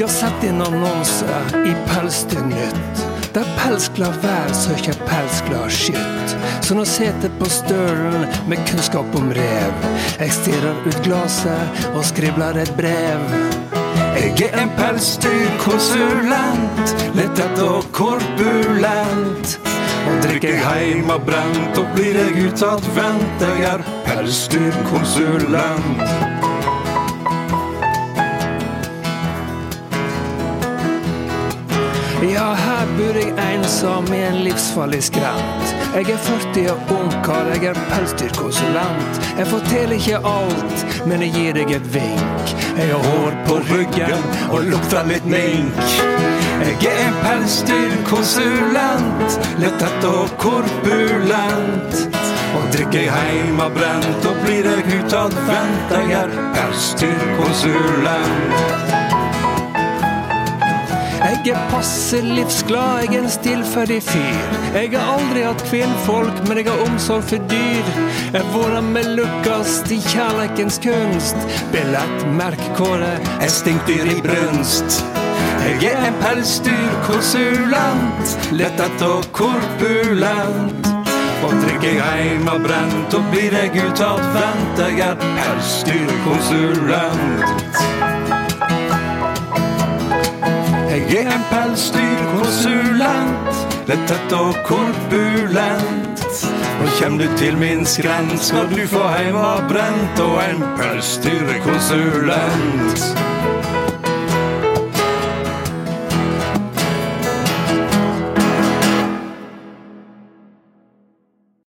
Jeg har sett en annonse i Pelsdyrnytt. Der pelsglad vær søker pelsglad skytt. Så nå sitter på stølen med kunnskap om rev. Jeg stirrer ut glasset og skribler et brev. Jeg er en pelsdyrkonsulent, lett og korpulent. Og drikker jeg heim av brent, og blir jeg utadvendt. Jeg er pelsdyrkonsulent. Ja, her bor jeg ensom i en livsfarlig skrent. Jeg er 40 og ungkar, jeg er pelsdyrkonsulent. Jeg forteller ikke alt, men jeg gir deg et vink. Jeg har hår på ryggen og lukter litt mink. Jeg er en pelsdyrkonsulent, lettet og korpulent. Og drikker jeg heim av brent, og blir jeg utadvendt. Jeg er pelsdyrkonsulent. Jeg er passe livsglad, jeg er en stillferdig fyr. Jeg har aldri hatt kvinnfolk, men jeg har omsorg for dyr. Jeg hvordan vi lukkast i kjærleikens kunst. Billett, merkkåre, jeg stinkdyr i brunst. Jeg er en pelsdyrkonsulent, lettet og korpulent. Og drikker jeg heim av brent, og blir jeg utadvendt. Jeg er pelsdyrkonsulent. Jeg er en pelsdyrkonsulent, lettet og korpulent. Nå kjem du til min skrent skal du få heim av brent og en pelsdyrkonsulent.